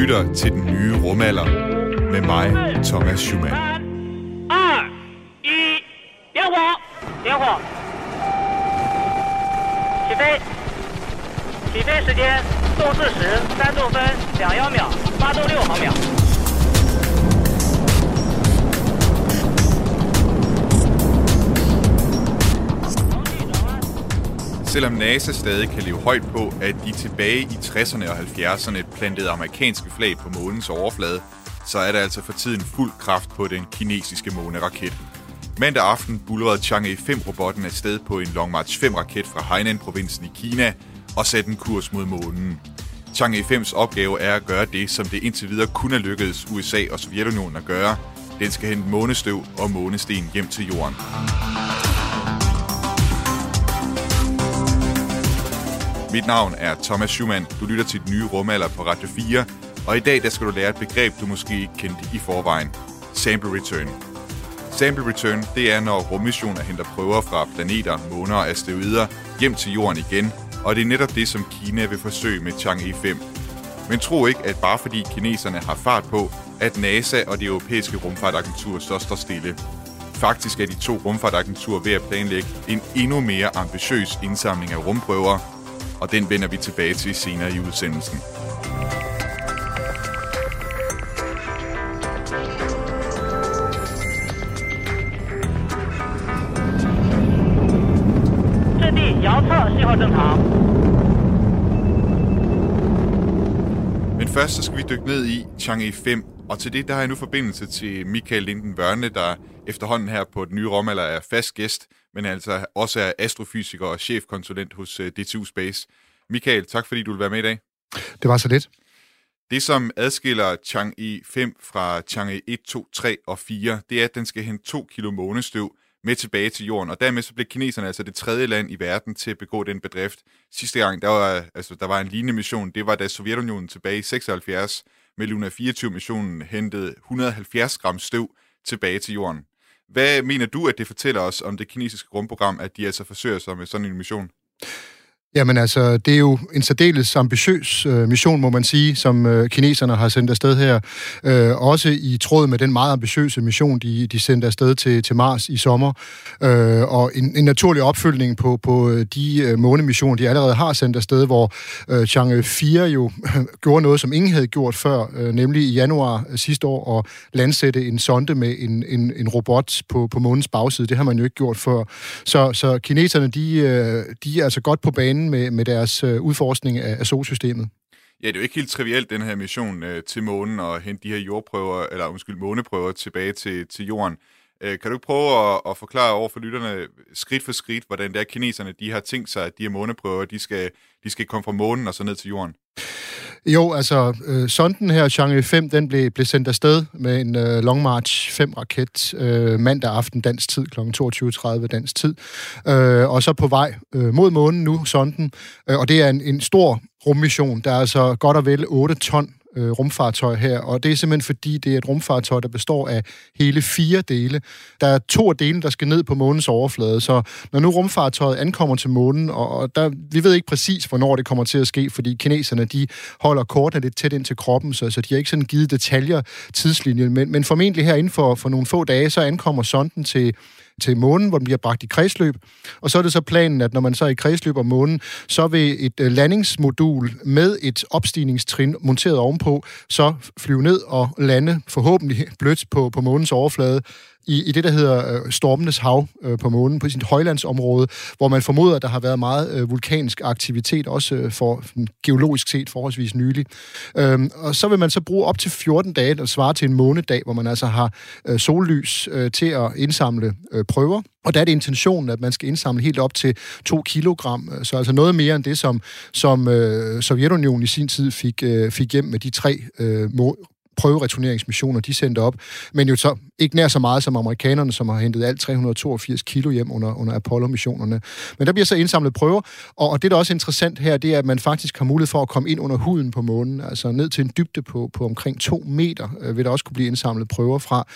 lytter til den nye rumalder med mig, Thomas Schumann. 二一，点火，点火，起飞，起飞时间动四时三度分两幺秒，八度六毫秒。 Selvom NASA stadig kan leve højt på, at de tilbage i 60'erne og 70'erne plantede amerikanske flag på månens overflade, så er der altså for tiden fuld kraft på den kinesiske måneraket. Mandag aften bulrede Chang'e 5-robotten afsted på en Long March 5-raket fra Hainan-provinsen i Kina og satte en kurs mod månen. Chang'e 5's opgave er at gøre det, som det indtil videre kun er lykkedes USA og Sovjetunionen at gøre. Den skal hente månestøv og månesten hjem til jorden. Mit navn er Thomas Schumann. Du lytter til den nye rumalder på Radio 4. Og i dag der skal du lære et begreb, du måske ikke kendte i forvejen. Sample Return. Sample Return, det er, når rummissioner henter prøver fra planeter, måner og asteroider hjem til jorden igen. Og det er netop det, som Kina vil forsøge med Chang'e 5. Men tro ikke, at bare fordi kineserne har fart på, at NASA og det europæiske rumfartagentur så står stille. Faktisk er de to rumfartagenturer ved at planlægge en endnu mere ambitiøs indsamling af rumprøver, og den vender vi tilbage til senere i udsendelsen. Men først så skal vi dykke ned i Chang'e 5, og til det der har jeg nu forbindelse til Michael Linden Børne, der efterhånden her på den nye Rommaler er fast gæst men altså også er astrofysiker og chefkonsulent hos øh, DTU Space. Michael, tak fordi du vil være med i dag. Det var så lidt. Det, som adskiller Chang'e 5 fra Chang'e 1, 2, 3 og 4, det er, at den skal hente 2 kilo månestøv med tilbage til jorden. Og dermed så blev kineserne altså det tredje land i verden til at begå den bedrift. Sidste gang, der var, altså, der var en lignende mission, det var da Sovjetunionen tilbage i 76 med Luna 24-missionen hentede 170 gram støv tilbage til jorden. Hvad mener du, at det fortæller os om det kinesiske rumprogram, at de altså forsøger sig med sådan en mission? Jamen altså, det er jo en særdeles ambitiøs øh, mission, må man sige, som øh, kineserne har sendt afsted her. Øh, også i tråd med den meget ambitiøse mission, de, de sendte afsted til, til Mars i sommer. Øh, og en, en naturlig opfølgning på, på øh, de øh, månemissioner, de allerede har sendt afsted, hvor øh, Chang'e 4 jo gjorde noget, som ingen havde gjort før, øh, nemlig i januar øh, sidste år at landsætte en sonde med en, en, en robot på, på månens bagside. Det har man jo ikke gjort før. Så, så kineserne, de, øh, de er altså godt på banen med, med deres øh, udforskning af, af solsystemet. Ja, det er jo ikke helt trivielt, den her mission øh, til månen og hente de her jordprøver, eller undskyld, måneprøver tilbage til, til jorden. Øh, kan du ikke prøve at, at forklare over for lytterne skridt for skridt, hvordan det er, kineserne de har tænkt sig, at de her måneprøver, de skal, de skal komme fra månen og så ned til jorden? Jo, altså, øh, sonden her, Chang'e 5, den blev, blev sendt afsted med en øh, Long March 5-raket øh, mandag aften dansk tid, kl. 22.30 dansk tid. Øh, og så på vej øh, mod månen nu, sonden. Øh, og det er en, en stor rummission. Der er altså godt og vel 8 ton øh, rumfartøj her, og det er simpelthen fordi, det er et rumfartøj, der består af hele fire dele. Der er to af delene, der skal ned på månens overflade, så når nu rumfartøjet ankommer til månen, og, og der, vi ved ikke præcis, hvornår det kommer til at ske, fordi kineserne, de holder kortene lidt tæt ind til kroppen, så, så de har ikke sådan givet detaljer tidslinjen, men, men formentlig her inden for, for nogle få dage, så ankommer sonden til til månen, hvor den bliver bragt i kredsløb. Og så er det så planen, at når man så er i kredsløb om månen, så vil et øh, landingsmodul med et opstigningstrin monteret ovenpå, så flyve ned og lande forhåbentlig blødt på, på månens overflade i, i det, der hedder øh, Stormenes Hav øh, på månen, på sit højlandsområde, hvor man formoder, at der har været meget øh, vulkansk aktivitet, også øh, for geologisk set forholdsvis nylig. Øhm, og så vil man så bruge op til 14 dage, der svarer til en månedag, hvor man altså har øh, sollys øh, til at indsamle øh, prøver. Og der er det intentionen, at man skal indsamle helt op til 2 kilogram, øh, så altså noget mere end det, som, som øh, Sovjetunionen i sin tid fik, øh, fik hjem med de tre øh, må- prøvereturneringsmissioner, de sendte op, men jo så ikke nær så meget som amerikanerne, som har hentet alt 382 kilo hjem under, under Apollo-missionerne. Men der bliver så indsamlet prøver, og, og det, der også er interessant her, det er, at man faktisk har mulighed for at komme ind under huden på månen, altså ned til en dybde på, på omkring to meter, øh, vil der også kunne blive indsamlet prøver fra.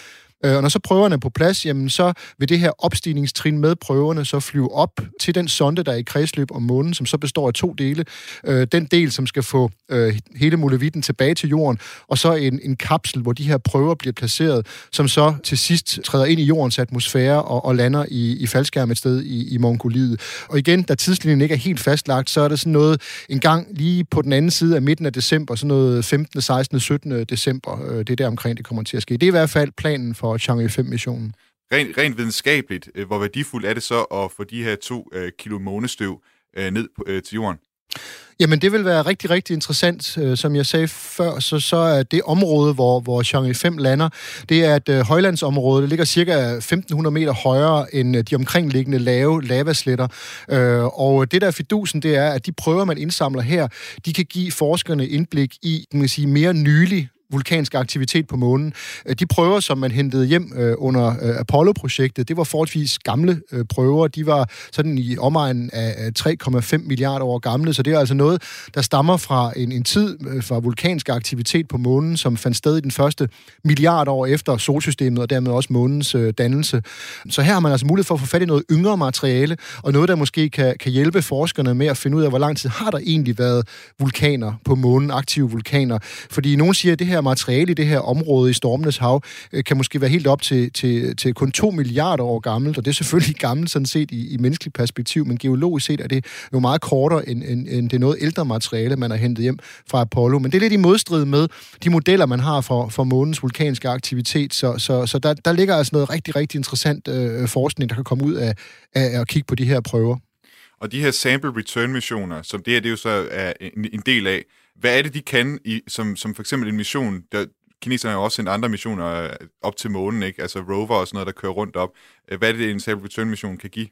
Øh, og når så prøverne er på plads, jamen så vil det her opstigningstrin med prøverne så flyve op til den sonde, der er i kredsløb om månen, som så består af to dele. Øh, den del, som skal få øh, hele molevitten tilbage til jorden, og så en, en kapsel, hvor de her prøver bliver placeret, som så til sidst træder ind i jordens atmosfære og, og lander i, i faldskærm et sted i, i Mongoliet. Og igen, da tidslinjen ikke er helt fastlagt, så er det sådan noget en gang lige på den anden side af midten af december, sådan noget 15., 16., 17. december. Øh, det er der omkring, det kommer til at ske. Det er i hvert fald planen for Chang'e 5-missionen. Rent, rent videnskabeligt, øh, hvor værdifuldt er det så at få de her to øh, kilo månestøv øh, ned øh, til jorden? Jamen, det vil være rigtig, rigtig interessant. Øh, som jeg sagde før, så, så er det område, hvor, hvor Chang'e 5 lander, det er et uh, højlandsområde. Det ligger cirka 1500 meter højere end de omkringliggende lave lavasletter. Uh, og det der fidusen, det er, at de prøver, man indsamler her, de kan give forskerne indblik i, kan man sige, mere nylig vulkansk aktivitet på månen. Øh, de prøver, som man hentede hjem øh, under øh, Apollo-projektet, det var forholdsvis gamle prøver. De var sådan i omegnen af 3,5 milliarder år gamle, så det er altså noget, der stammer fra en, en tid fra vulkansk aktivitet på månen, som fandt sted i den første milliard år efter solsystemet, og dermed også månens dannelse. Så her har man altså mulighed for at få fat i noget yngre materiale, og noget, der måske kan, kan hjælpe forskerne med at finde ud af, hvor lang tid har der egentlig været vulkaner på månen, aktive vulkaner. Fordi nogen siger, at det her materiale i det her område i Stormenes Hav øh, kan måske være helt op til, til, til kun 2 milliarder år gammelt, og det er selvfølgelig gammelt sådan set i, i menneskeligt perspektiv, men geologisk set er det jo meget kortere end, end, end det noget ældre materiale, man har hentet hjem fra Apollo. Men det er lidt i modstrid med de modeller, man har for, for månens vulkanske aktivitet, så, så, så der, der ligger altså noget rigtig, rigtig interessant øh, forskning, der kan komme ud af, af at kigge på de her prøver. Og de her sample return missioner, som det her det er jo så er en, en del af, hvad er det, de kan, i, som, som for eksempel en mission, der, kineserne har jo også sendt andre missioner øh, op til månen, ikke? altså rover og sådan noget, der kører rundt op. Øh, hvad er det, en Sabre Return mission kan give?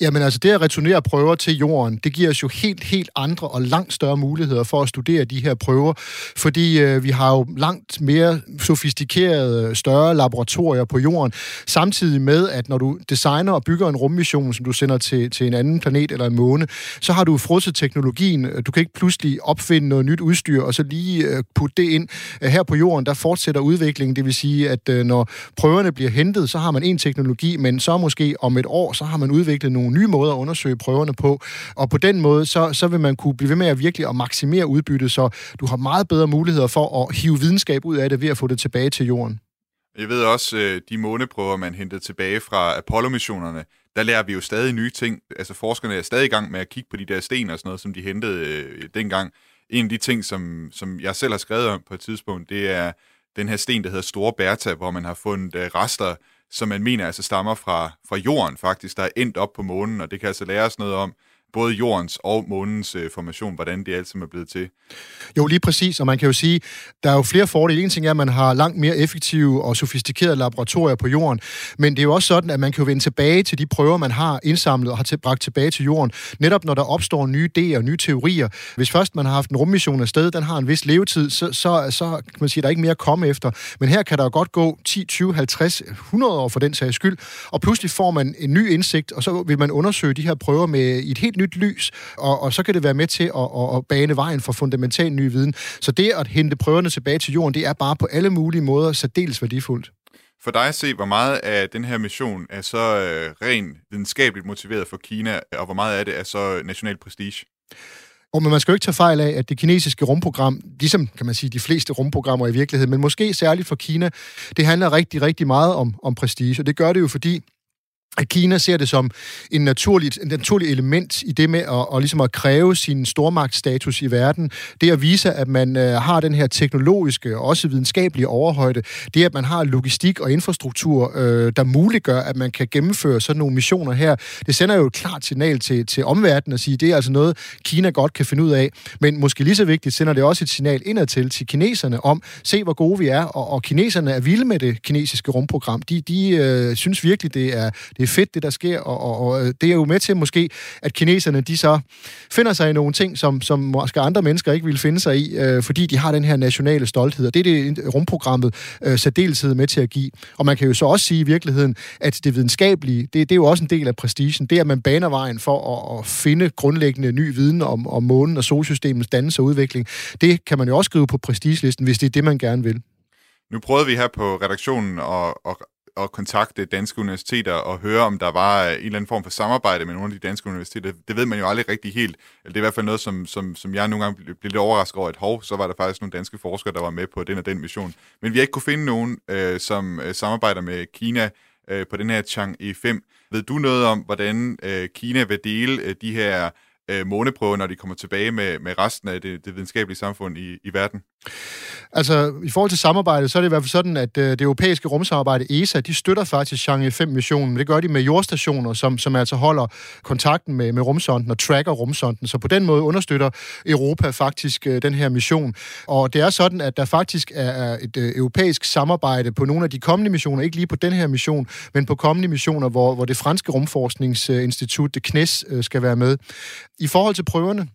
Jamen altså, det at returnere prøver til jorden, det giver os jo helt, helt andre og langt større muligheder for at studere de her prøver, fordi øh, vi har jo langt mere sofistikerede, større laboratorier på jorden, samtidig med, at når du designer og bygger en rummission, som du sender til, til en anden planet eller en måne, så har du frosset teknologien. Du kan ikke pludselig opfinde noget nyt udstyr, og så lige øh, putte det ind. Øh, her på jorden, der fortsætter udviklingen, det vil sige, at øh, når prøverne bliver hentet, så har man en teknologi, men så måske om et år, så har man udvikle nogle nye måder at undersøge prøverne på, og på den måde, så, så vil man kunne blive ved med at virkelig at maksimere udbyttet, så du har meget bedre muligheder for at hive videnskab ud af det ved at få det tilbage til jorden. Jeg ved også, øh, de måneprøver, man hentede tilbage fra Apollo-missionerne, der lærer vi jo stadig nye ting. Altså forskerne er stadig i gang med at kigge på de der sten og sådan noget, som de hentede øh, dengang. En af de ting, som, som jeg selv har skrevet om på et tidspunkt, det er den her sten, der hedder Store Bertha, hvor man har fundet øh, rester som man mener altså stammer fra, fra jorden faktisk, der er endt op på månen, og det kan altså lære os noget om, både jordens og månens øh, formation, hvordan det alt sammen er blevet til. Jo, lige præcis, og man kan jo sige, der er jo flere fordele. En ting er, at man har langt mere effektive og sofistikerede laboratorier på jorden, men det er jo også sådan, at man kan jo vende tilbage til de prøver, man har indsamlet og har til, bragt tilbage til jorden, netop når der opstår nye idéer og nye teorier. Hvis først man har haft en rummission afsted, den har en vis levetid, så, så, så kan man sige, at der er ikke mere at komme efter. Men her kan der jo godt gå 10, 20, 50, 100 år for den sags skyld, og pludselig får man en ny indsigt, og så vil man undersøge de her prøver med et helt nyt lys, og, og så kan det være med til at, at, at bane vejen for fundamental ny viden. Så det at hente prøverne tilbage til jorden, det er bare på alle mulige måder særdeles værdifuldt. For dig at se, hvor meget af den her mission er så øh, ren videnskabeligt motiveret for Kina, og hvor meget af det er så national prestige? Og men man skal jo ikke tage fejl af, at det kinesiske rumprogram, ligesom kan man sige de fleste rumprogrammer i virkeligheden, men måske særligt for Kina, det handler rigtig, rigtig meget om, om prestige. Og det gør det jo, fordi Kina ser det som en naturligt, en naturlig element i det med at, og ligesom at kræve sin stormagtsstatus i verden. Det at vise, at man øh, har den her teknologiske og også videnskabelige overhøjde. Det, at man har logistik og infrastruktur, øh, der muliggør, at man kan gennemføre sådan nogle missioner her. Det sender jo et klart signal til, til omverdenen at sige, at det er altså noget, Kina godt kan finde ud af. Men måske lige så vigtigt sender det også et signal indadtil til kineserne om, se hvor gode vi er. Og, og kineserne er vilde med det kinesiske rumprogram. De, de øh, synes virkelig, det er, det er fedt, det der sker, og, og, og øh, det er jo med til måske, at kineserne, de så finder sig i nogle ting, som, som måske andre mennesker ikke vil finde sig i, øh, fordi de har den her nationale stolthed, og det er det rumprogrammet øh, særdeleshed med til at give. Og man kan jo så også sige i virkeligheden, at det videnskabelige, det, det er jo også en del af prestigen, det er, at man baner vejen for at, at finde grundlæggende ny viden om, om månen og solsystemets dannelse og udvikling. Det kan man jo også skrive på prestigelisten, hvis det er det, man gerne vil. Nu prøvede vi her på redaktionen at, at, at kontakte danske universiteter og høre, om der var øh, en eller anden form for samarbejde med nogle af de danske universiteter. Det ved man jo aldrig rigtig helt. Eller det er i hvert fald noget, som, som, som jeg nogle gange blev lidt overrasket over, at hov, så var der faktisk nogle danske forskere, der var med på den og den mission. Men vi har ikke kunne finde nogen, øh, som øh, samarbejder med Kina øh, på den her Chang'e 5. Ved du noget om, hvordan øh, Kina vil dele øh, de her øh, måneprøver, når de kommer tilbage med, med resten af det, det videnskabelige samfund i, i verden? Altså, i forhold til samarbejdet, så er det i hvert fald sådan, at øh, det europæiske rumsamarbejde, ESA, de støtter faktisk Chang'e 5-missionen. Det gør de med jordstationer, som, som altså holder kontakten med, med rumsonden og tracker rumsonden. Så på den måde understøtter Europa faktisk øh, den her mission. Og det er sådan, at der faktisk er et øh, europæisk samarbejde på nogle af de kommende missioner, ikke lige på den her mission, men på kommende missioner, hvor, hvor det franske rumforskningsinstitut, det CNES, øh, skal være med. I forhold til prøverne,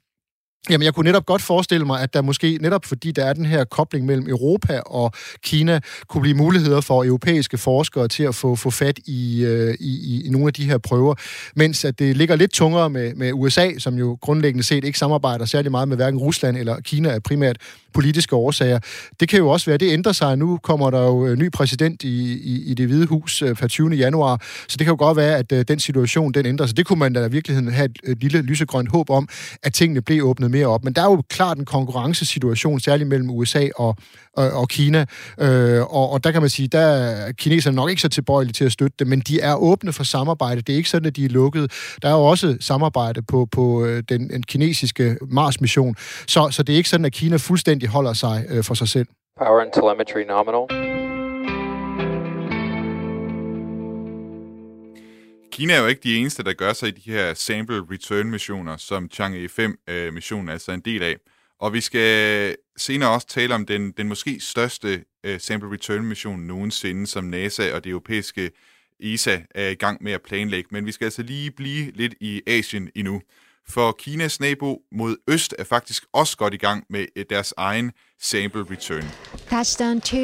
Jamen, jeg kunne netop godt forestille mig, at der måske, netop fordi der er den her kobling mellem Europa og Kina, kunne blive muligheder for europæiske forskere til at få, få fat i, øh, i, i nogle af de her prøver, mens at det ligger lidt tungere med, med USA, som jo grundlæggende set ikke samarbejder særlig meget med hverken Rusland eller Kina, af primært politiske årsager. Det kan jo også være, at det ændrer sig. Nu kommer der jo øh, ny præsident i, i, i det hvide hus øh, per 20. januar, så det kan jo godt være, at øh, den situation den ændrer sig. Det kunne man da i virkeligheden have et, et lille lysegrønt håb om, at tingene blev åbnet mere op. Men der er jo klart en konkurrencesituation, særligt mellem USA og, og, og Kina. Øh, og, og der kan man sige, der er kineserne nok ikke så tilbøjelige til at støtte det, men de er åbne for samarbejde. Det er ikke sådan, at de er lukket. Der er jo også samarbejde på, på øh, den, den kinesiske Mars-mission. Så, så det er ikke sådan, at Kina fuldstændig holder sig øh, for sig selv. Power and telemetry nominal. Kina er jo ikke de eneste, der gør sig i de her sample return missioner, som Chang'e 5-missionen øh, altså er altså en del af. Og vi skal senere også tale om den, den måske største øh, sample return mission nogensinde, som NASA og det europæiske ESA er i gang med at planlægge. Men vi skal altså lige blive lidt i Asien endnu. For Kinas nabo mod øst er faktisk også godt i gang med øh, deres egen sample return. Touchdown 2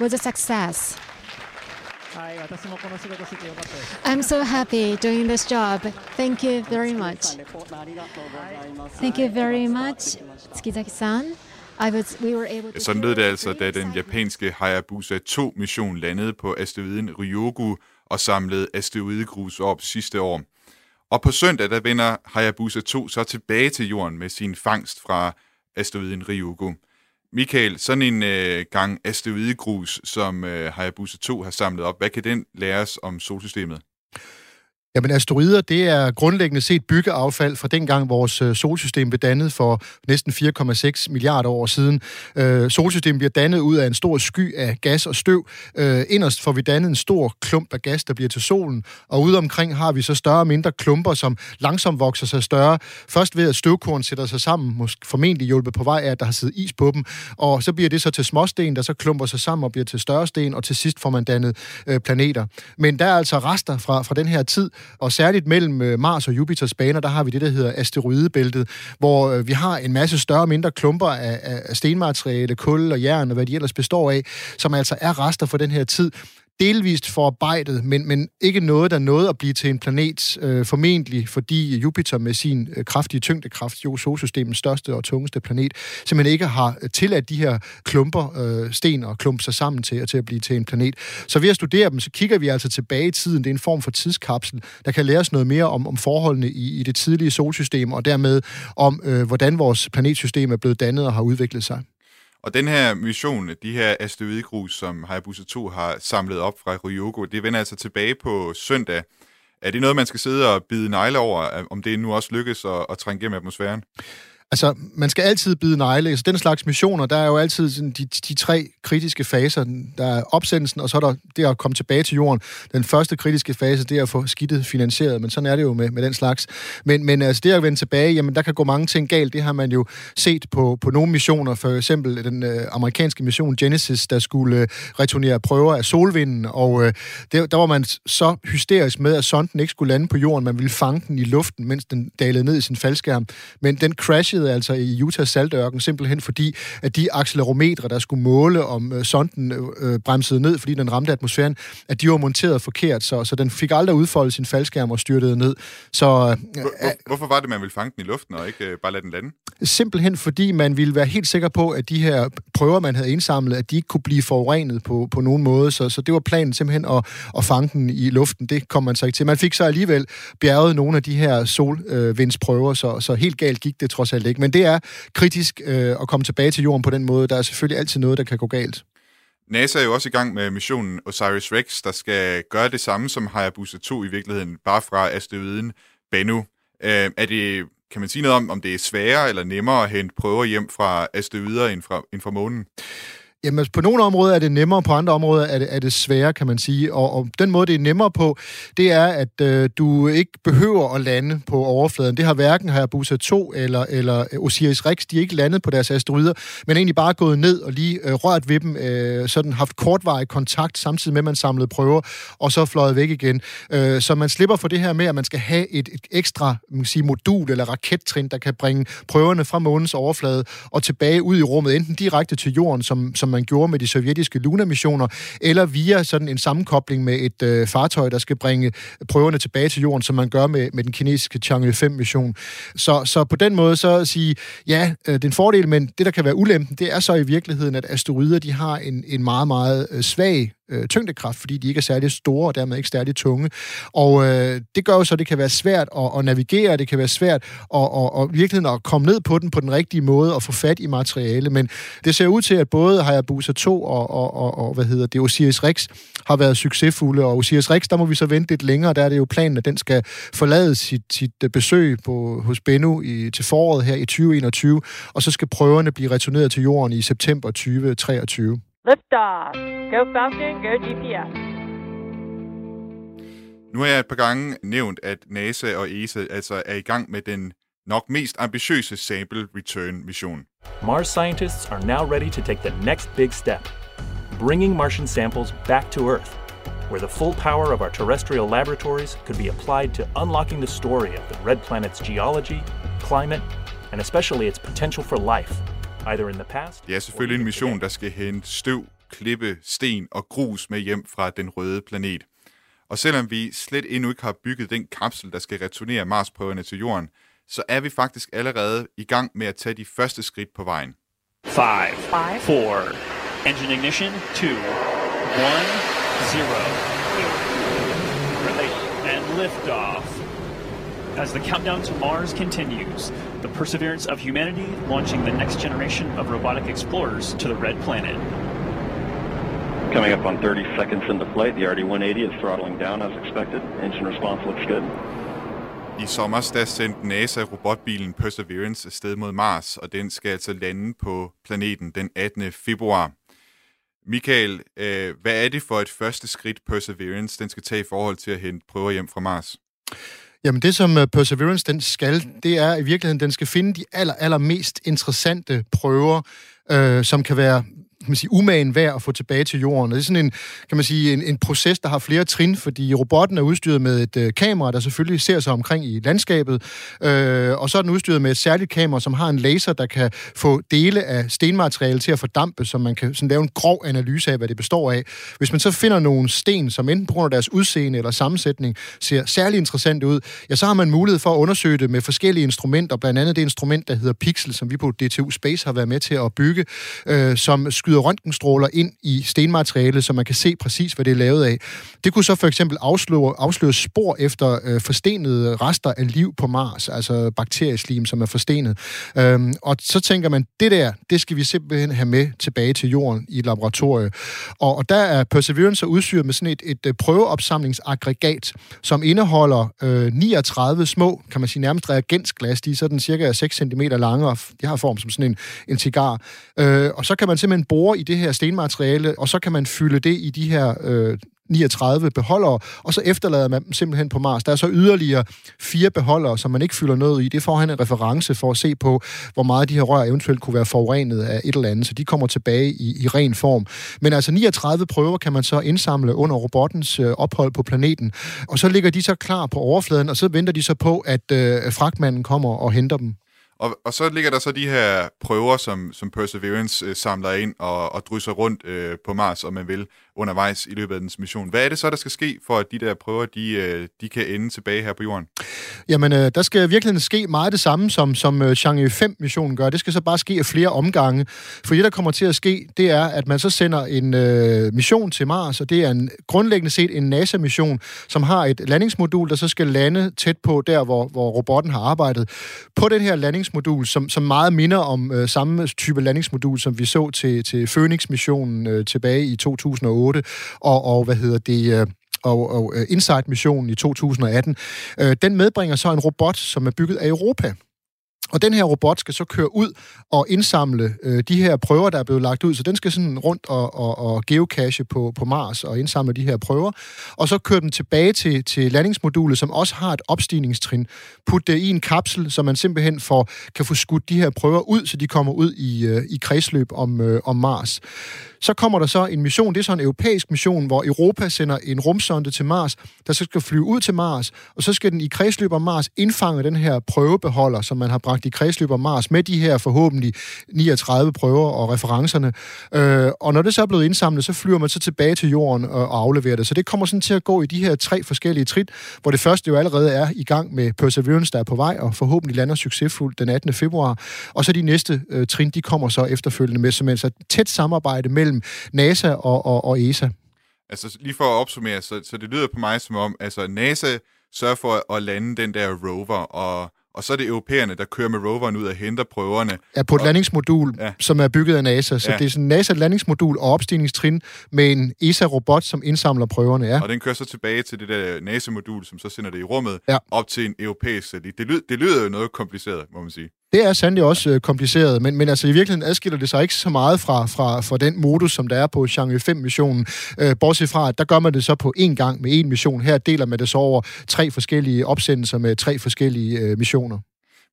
was a success. I'm so happy doing this job. Thank you very much. Thank you very much, Tsukizaki-san. I was, we were able to Sådan lød det altså, da den japanske Hayabusa 2-mission landede på asteroiden Ryugu og samlede asteroidegrus op sidste år. Og på søndag, der vender Hayabusa 2 så tilbage til jorden med sin fangst fra asteroiden Ryugu. Michael, sådan en øh, gang asteroidegrus, som øh, Hayabusa 2 har samlet op, hvad kan den lære os om solsystemet? Jamen asteroider, det er grundlæggende set byggeaffald fra dengang vores øh, solsystem blev dannet for næsten 4,6 milliarder år siden. Øh, solsystemet bliver dannet ud af en stor sky af gas og støv. Øh, inderst får vi dannet en stor klump af gas, der bliver til solen, og ude omkring har vi så større og mindre klumper, som langsomt vokser sig større. Først ved at støvkorn sætter sig sammen, måske formentlig hjulpet på vej af, at der har siddet is på dem, og så bliver det så til småsten, der så klumper sig sammen og bliver til større sten, og til sidst får man dannet øh, planeter. Men der er altså rester fra, fra den her tid, og særligt mellem øh, Mars og Jupiters baner, der har vi det, der hedder asteroidebæltet, hvor øh, vi har en masse større og mindre klumper af, af stenmateriale, kul og jern og hvad de ellers består af, som altså er rester for den her tid delvist forarbejdet, men, men ikke noget, der nåede at blive til en planet, øh, formentlig fordi Jupiter med sin øh, kraftige tyngdekraft, jo solsystemets største og tungeste planet, simpelthen ikke har øh, tilladt de her klumper, øh, sten og klumpe sig sammen til, og til at blive til en planet. Så ved at studere dem, så kigger vi altså tilbage i tiden. Det er en form for tidskapsel, der kan lære os noget mere om, om forholdene i, i det tidlige solsystem, og dermed om, øh, hvordan vores planetsystem er blevet dannet og har udviklet sig. Og den her mission, de her asteroidegrus, som Hayabusa 2 har samlet op fra Ryugu, det vender altså tilbage på søndag. Er det noget, man skal sidde og bide negle over, om det nu også lykkes at, at trænge gennem atmosfæren? Altså, man skal altid bide negle. Altså, den slags missioner, der er jo altid sådan, de, de tre kritiske faser. Der er opsendelsen, og så er der det at komme tilbage til jorden. Den første kritiske fase, det er at få skidtet finansieret, men sådan er det jo med, med den slags. Men, men altså, det at vende tilbage, jamen, der kan gå mange ting galt. Det har man jo set på, på nogle missioner. For eksempel den øh, amerikanske mission Genesis, der skulle øh, returnere prøver af solvinden, og øh, der, der var man så hysterisk med, at sonden ikke skulle lande på jorden. Man ville fange den i luften, mens den dalede ned i sin faldskærm. Men den crash crashede altså i Utah saltørken, simpelthen fordi, at de accelerometre, der skulle måle, om øh, sonden øh, bremsede ned, fordi den ramte atmosfæren, at de var monteret forkert, så, så den fik aldrig udfoldet sin faldskærm og styrtede ned. Så, øh, Hvor, hvorfor var det, man ville fange den i luften og ikke øh, bare lade den lande? Simpelthen fordi man ville være helt sikker på, at de her prøver, man havde indsamlet, at de ikke kunne blive forurenet på, på nogen måde. Så, så det var planen simpelthen at, at fange den i luften. Det kom man så ikke til. Man fik så alligevel bjerget nogle af de her solvindsprøver, så, så helt galt gik det trods alt ikke. Men det er kritisk øh, at komme tilbage til jorden på den måde. Der er selvfølgelig altid noget, der kan gå galt. NASA er jo også i gang med missionen OSIRIS-REx, der skal gøre det samme som Hayabusa 2 i virkeligheden, bare fra asteroiden Bennu. Øh, er det, kan man sige noget om, om det er sværere eller nemmere at hente prøver hjem fra asteroider end fra, end fra månen? Jamen, altså, på nogle områder er det nemmere, på andre områder er det, er det sværere, kan man sige. Og, og den måde, det er nemmere på, det er, at øh, du ikke behøver at lande på overfladen. Det har hverken Hayabusa 2 eller, eller Osiris-Rex, de er ikke landet på deres asteroider, men egentlig bare gået ned og lige øh, rørt ved dem, øh, sådan haft kortvarig kontakt, samtidig med, at man samlede prøver, og så fløjet væk igen. Øh, så man slipper for det her med, at man skal have et, et ekstra man sige, modul eller rakettrin, der kan bringe prøverne fra månens overflade og tilbage ud i rummet, enten direkte til jorden, som, som man gjorde med de sovjetiske Luna-missioner, eller via sådan en sammenkobling med et øh, fartøj, der skal bringe prøverne tilbage til jorden, som man gør med, med den kinesiske Chang'e 5-mission. Så, så på den måde så at sige, ja, øh, det er en fordel, men det, der kan være ulempen, det er så i virkeligheden, at asteroider, de har en, en meget, meget øh, svag øh, tyngdekraft, fordi de ikke er særlig store og dermed ikke særlig tunge. Og øh, det gør jo så, at det kan være svært at, at navigere, det kan være svært at, at, at virkelig at komme ned på den på den rigtige måde og få fat i materiale. Men det ser ud til, at både Hayabusa 2 og, og, og, og hvad hedder det, Osiris Rex har været succesfulde, og Osiris Rex, der må vi så vente lidt længere, der er det jo planen, at den skal forlade sit, sit besøg på, hos Bennu i, til foråret her i 2021, og så skal prøverne blive returneret til jorden i september 2023. Liftoff. Go Falcon, go GPS. Nu har jeg et par gange nævnt, at NASA og ESA altså er i gang med den nok mest ambitiøse sample return mission. Mars scientists are now ready to take the next big step, bringing Martian samples back to Earth, where the full power of our terrestrial laboratories could be applied to unlocking the story of the red planet's geology, climate, and especially its potential for life either in the past. Det er selvfølgelig en mission, der skal hente støv, klippe, sten og grus med hjem fra den røde planet. Og selvom vi slet endnu ikke har bygget den kapsel, der skal returnere Marsprøverne til jorden, så er vi faktisk allerede i gang med at tage de første skridt på vejen. 5, 4, engine ignition, 2, 1, 0. Release and lift off. As the countdown to Mars continues, the perseverance of humanity launching the next generation of robotic explorers to the red planet. Coming up on 30 seconds into flight, the RD-180 is throttling down as expected. Engine response looks good. I sommer der sendte NASA robotbilen Perseverance afsted mod Mars, og den skal altså lande på planeten den 18. februar. Michael, øh, hvad er det for et første skridt Perseverance den skal tage i forhold til at hente prøver hjem fra Mars? Jamen det, som øh, Perseverance den skal, det er i virkeligheden, den skal finde de aller, aller mest interessante prøver, øh, som kan være kan man sige, umagen værd at få tilbage til jorden. Og det er sådan en, kan man sige, en, en proces, der har flere trin, fordi robotten er udstyret med et øh, kamera, der selvfølgelig ser sig omkring i landskabet, øh, og så er den udstyret med et særligt kamera, som har en laser, der kan få dele af stenmateriale til at fordampe, så man kan sådan lave en grov analyse af, hvad det består af. Hvis man så finder nogle sten, som enten på grund af deres udseende eller sammensætning ser særlig interessant ud, ja, så har man mulighed for at undersøge det med forskellige instrumenter, blandt andet det instrument, der hedder Pixel, som vi på DTU Space har været med til at bygge, øh, som skyder skyder røntgenstråler ind i stenmaterialet, så man kan se præcis, hvad det er lavet af. Det kunne så for eksempel afsløre, afsløre spor efter øh, forstenede rester af liv på Mars, altså bakterieslim, som er forstenet. Øhm, og så tænker man, det der, det skal vi simpelthen have med tilbage til jorden i et laboratorium. Og, og der er Perseverance udstyret med sådan et, et, et prøveopsamlingsaggregat, som indeholder øh, 39 små, kan man sige nærmest reagensglas. De er sådan cirka 6 cm lange, og de har form som sådan en, en cigar. Øh, og så kan man simpelthen bruger i det her stenmateriale, og så kan man fylde det i de her øh, 39 beholdere, og så efterlader man dem simpelthen på Mars. Der er så yderligere fire beholdere, som man ikke fylder noget i. Det får han en reference for at se på, hvor meget de her rør eventuelt kunne være forurenet af et eller andet, så de kommer tilbage i, i ren form. Men altså 39 prøver kan man så indsamle under robottens øh, ophold på planeten, og så ligger de så klar på overfladen, og så venter de så på, at øh, fragtmanden kommer og henter dem. Og, og så ligger der så de her prøver, som, som Perseverance øh, samler ind og, og drysser rundt øh, på Mars, om man vil, undervejs i løbet af dens mission. Hvad er det så, der skal ske, for at de der prøver, de, øh, de kan ende tilbage her på jorden? Jamen, øh, der skal virkelig ske meget det samme, som, som øh, Chang'e 5-missionen gør. Det skal så bare ske af flere omgange. For det, der kommer til at ske, det er, at man så sender en øh, mission til Mars, og det er en, grundlæggende set en NASA-mission, som har et landingsmodul, der så skal lande tæt på der, hvor, hvor robotten har arbejdet. På den her landingsmodul, som, som meget minder om øh, samme type landingsmodul, som vi så til, til Phoenix-missionen øh, tilbage i 2008, og, og hvad hedder det... Øh, og, og øh, Insight-missionen i 2018, øh, den medbringer så en robot, som er bygget af Europa. Og den her robot skal så køre ud og indsamle øh, de her prøver, der er blevet lagt ud. Så den skal sådan rundt og, og, og geocache på, på Mars og indsamle de her prøver. Og så køre dem tilbage til, til landingsmodulet, som også har et opstigningstrin. Putte det i en kapsel, så man simpelthen får, kan få skudt de her prøver ud, så de kommer ud i, øh, i kredsløb om, øh, om Mars. Så kommer der så en mission, det er så en europæisk mission, hvor Europa sender en rumsonde til Mars, der så skal flyve ud til Mars, og så skal den i kredsløb om Mars indfange den her prøvebeholder, som man har bragt i kredsløb om Mars, med de her forhåbentlig 39 prøver og referencerne. Øh, og når det så er blevet indsamlet, så flyver man så tilbage til jorden og, og afleverer det. Så det kommer sådan til at gå i de her tre forskellige trin, hvor det første jo allerede er i gang med Perseverance, der er på vej, og forhåbentlig lander succesfuldt den 18. februar. Og så de næste øh, trin, de kommer så efterfølgende med, som altså er tæt samarbejde mellem mellem NASA og, og, og ESA. Altså lige for at opsummere, så, så det lyder på mig som om, altså NASA sørger for at lande den der rover, og, og så er det europæerne, der kører med roveren ud og henter prøverne. Ja, på et og, landingsmodul, ja. som er bygget af NASA. Så ja. det er sådan NASA landingsmodul og opstigningstrin med en ESA-robot, som indsamler prøverne. Ja. Og den kører så tilbage til det der NASA-modul, som så sender det i rummet, ja. op til en europæisk satellit. Det, lyder, det lyder jo noget kompliceret, må man sige. Det er sandelig også øh, kompliceret, men, men altså i virkeligheden adskiller det sig ikke så meget fra, fra, fra den modus, som der er på Chang'e 5-missionen. Øh, bortset fra, at der gør man det så på én gang med én mission. Her deler man det så over tre forskellige opsendelser med tre forskellige øh, missioner.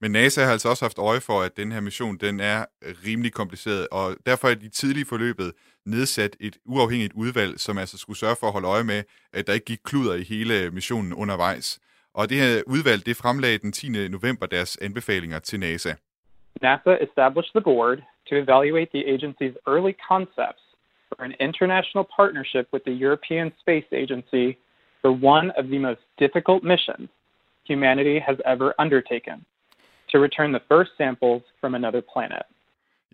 Men NASA har altså også haft øje for, at den her mission den er rimelig kompliceret, og derfor er de tidlige forløbet nedsat et uafhængigt udvalg, som altså skulle sørge for at holde øje med, at der ikke gik kluder i hele missionen undervejs. Og det her udvalg, det fremlagde den 10. november deres anbefalinger til NASA. NASA established the board to evaluate the agency's early concepts for an international partnership with the European Space Agency for one of the most difficult missions humanity has ever undertaken to return the first samples from another planet.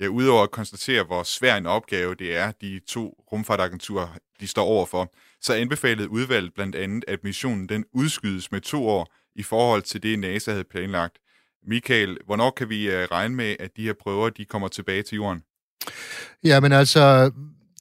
Ja, udover at konstatere, hvor svær en opgave det er, de to rumfartagenturer de står overfor, så anbefalede udvalget blandt andet, at missionen den udskydes med to år i forhold til det, NASA havde planlagt. Michael, hvornår kan vi øh, regne med, at de her prøver de kommer tilbage til jorden? Ja, men altså,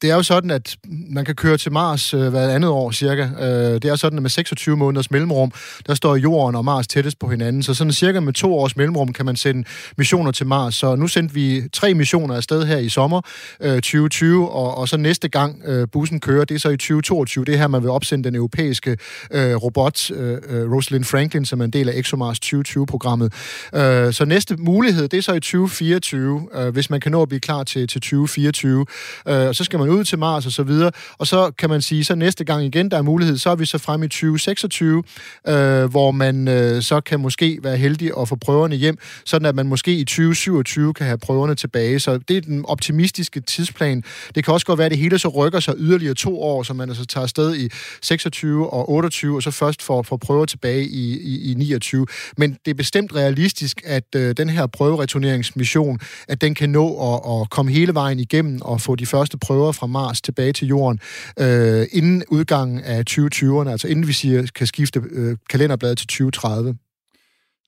det er jo sådan, at man kan køre til Mars øh, hver andet år cirka. Øh, det er sådan, at med 26 måneders mellemrum, der står Jorden og Mars tættest på hinanden. Så sådan cirka med to års mellemrum kan man sende missioner til Mars. Så nu sendte vi tre missioner afsted her i sommer øh, 2020, og, og så næste gang øh, bussen kører, det er så i 2022. Det er her, man vil opsende den europæiske øh, robot, øh, øh Rosalind Franklin, som er en del af ExoMars 2020-programmet. Øh, så næste mulighed, det er så i 2024, øh, hvis man kan nå at blive klar til, til 2024. Øh, og så skal man man ud til Mars og så videre. Og så kan man sige, så næste gang igen, der er mulighed, så er vi så frem i 2026, øh, hvor man øh, så kan måske være heldig at få prøverne hjem, sådan at man måske i 2027 kan have prøverne tilbage. Så det er den optimistiske tidsplan. Det kan også godt være, at det hele så rykker sig yderligere to år, så man altså tager afsted i 26 og 28, og så først får, får prøver tilbage i, i, i 29. Men det er bestemt realistisk, at øh, den her prøvereturneringsmission, at den kan nå at, at komme hele vejen igennem og få de første prøver fra Mars tilbage til Jorden øh, inden udgangen af 2020'erne, altså inden vi siger, kan skifte øh, kalenderbladet til 2030.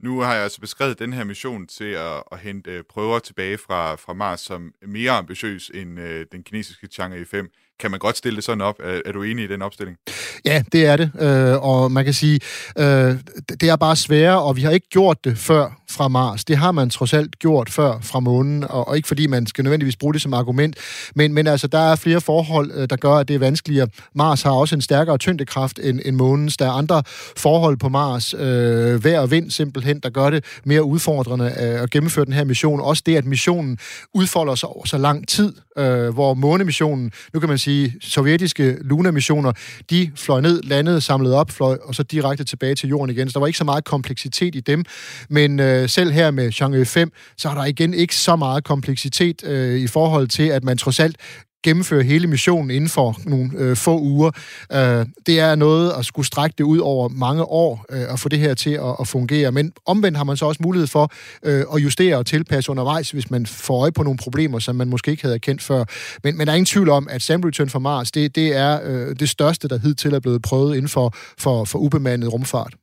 Nu har jeg altså beskrevet den her mission til at, at hente øh, prøver tilbage fra, fra Mars som mere ambitiøs end øh, den kinesiske Chang'e 5. Kan man godt stille det sådan op? Er, er du enig i den opstilling? Ja, det er det. Øh, og man kan sige, øh, det er bare sværere, og vi har ikke gjort det før fra Mars. Det har man trods alt gjort før fra månen, og, og ikke fordi man skal nødvendigvis bruge det som argument, men, men altså, der er flere forhold, øh, der gør, at det er vanskeligere. Mars har også en stærkere tyngdekraft end, end månens. Der er andre forhold på Mars, øh, vejr og vind simpelthen, der gør det mere udfordrende øh, at gennemføre den her mission. Også det, at missionen udfolder sig over så lang tid, øh, hvor månemissionen, nu kan man sige, sovjetiske Luna-missioner, de fløj ned, landede, samlede op, fløj, og så direkte tilbage til jorden igen. Så der var ikke så meget kompleksitet i dem. Men øh, Øh, selv her med Chang'e 5, så er der igen ikke så meget kompleksitet øh, i forhold til, at man trods alt gennemføre hele missionen inden for nogle øh, få uger. Øh, det er noget at skulle strække det ud over mange år øh, og få det her til at, at fungere. Men omvendt har man så også mulighed for øh, at justere og tilpasse undervejs, hvis man får øje på nogle problemer, som man måske ikke havde kendt før. Men, men der er ingen tvivl om, at Sample Return fra Mars, det, det er øh, det største, der hidtil er blevet prøvet inden for, for, for ubemandet rumfart.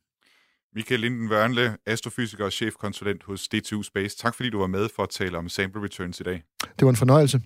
Michael Linden Wørnle, astrofysiker og chefkonsulent hos DTU Space. Tak fordi du var med for at tale om sample returns i dag. Det var en fornøjelse.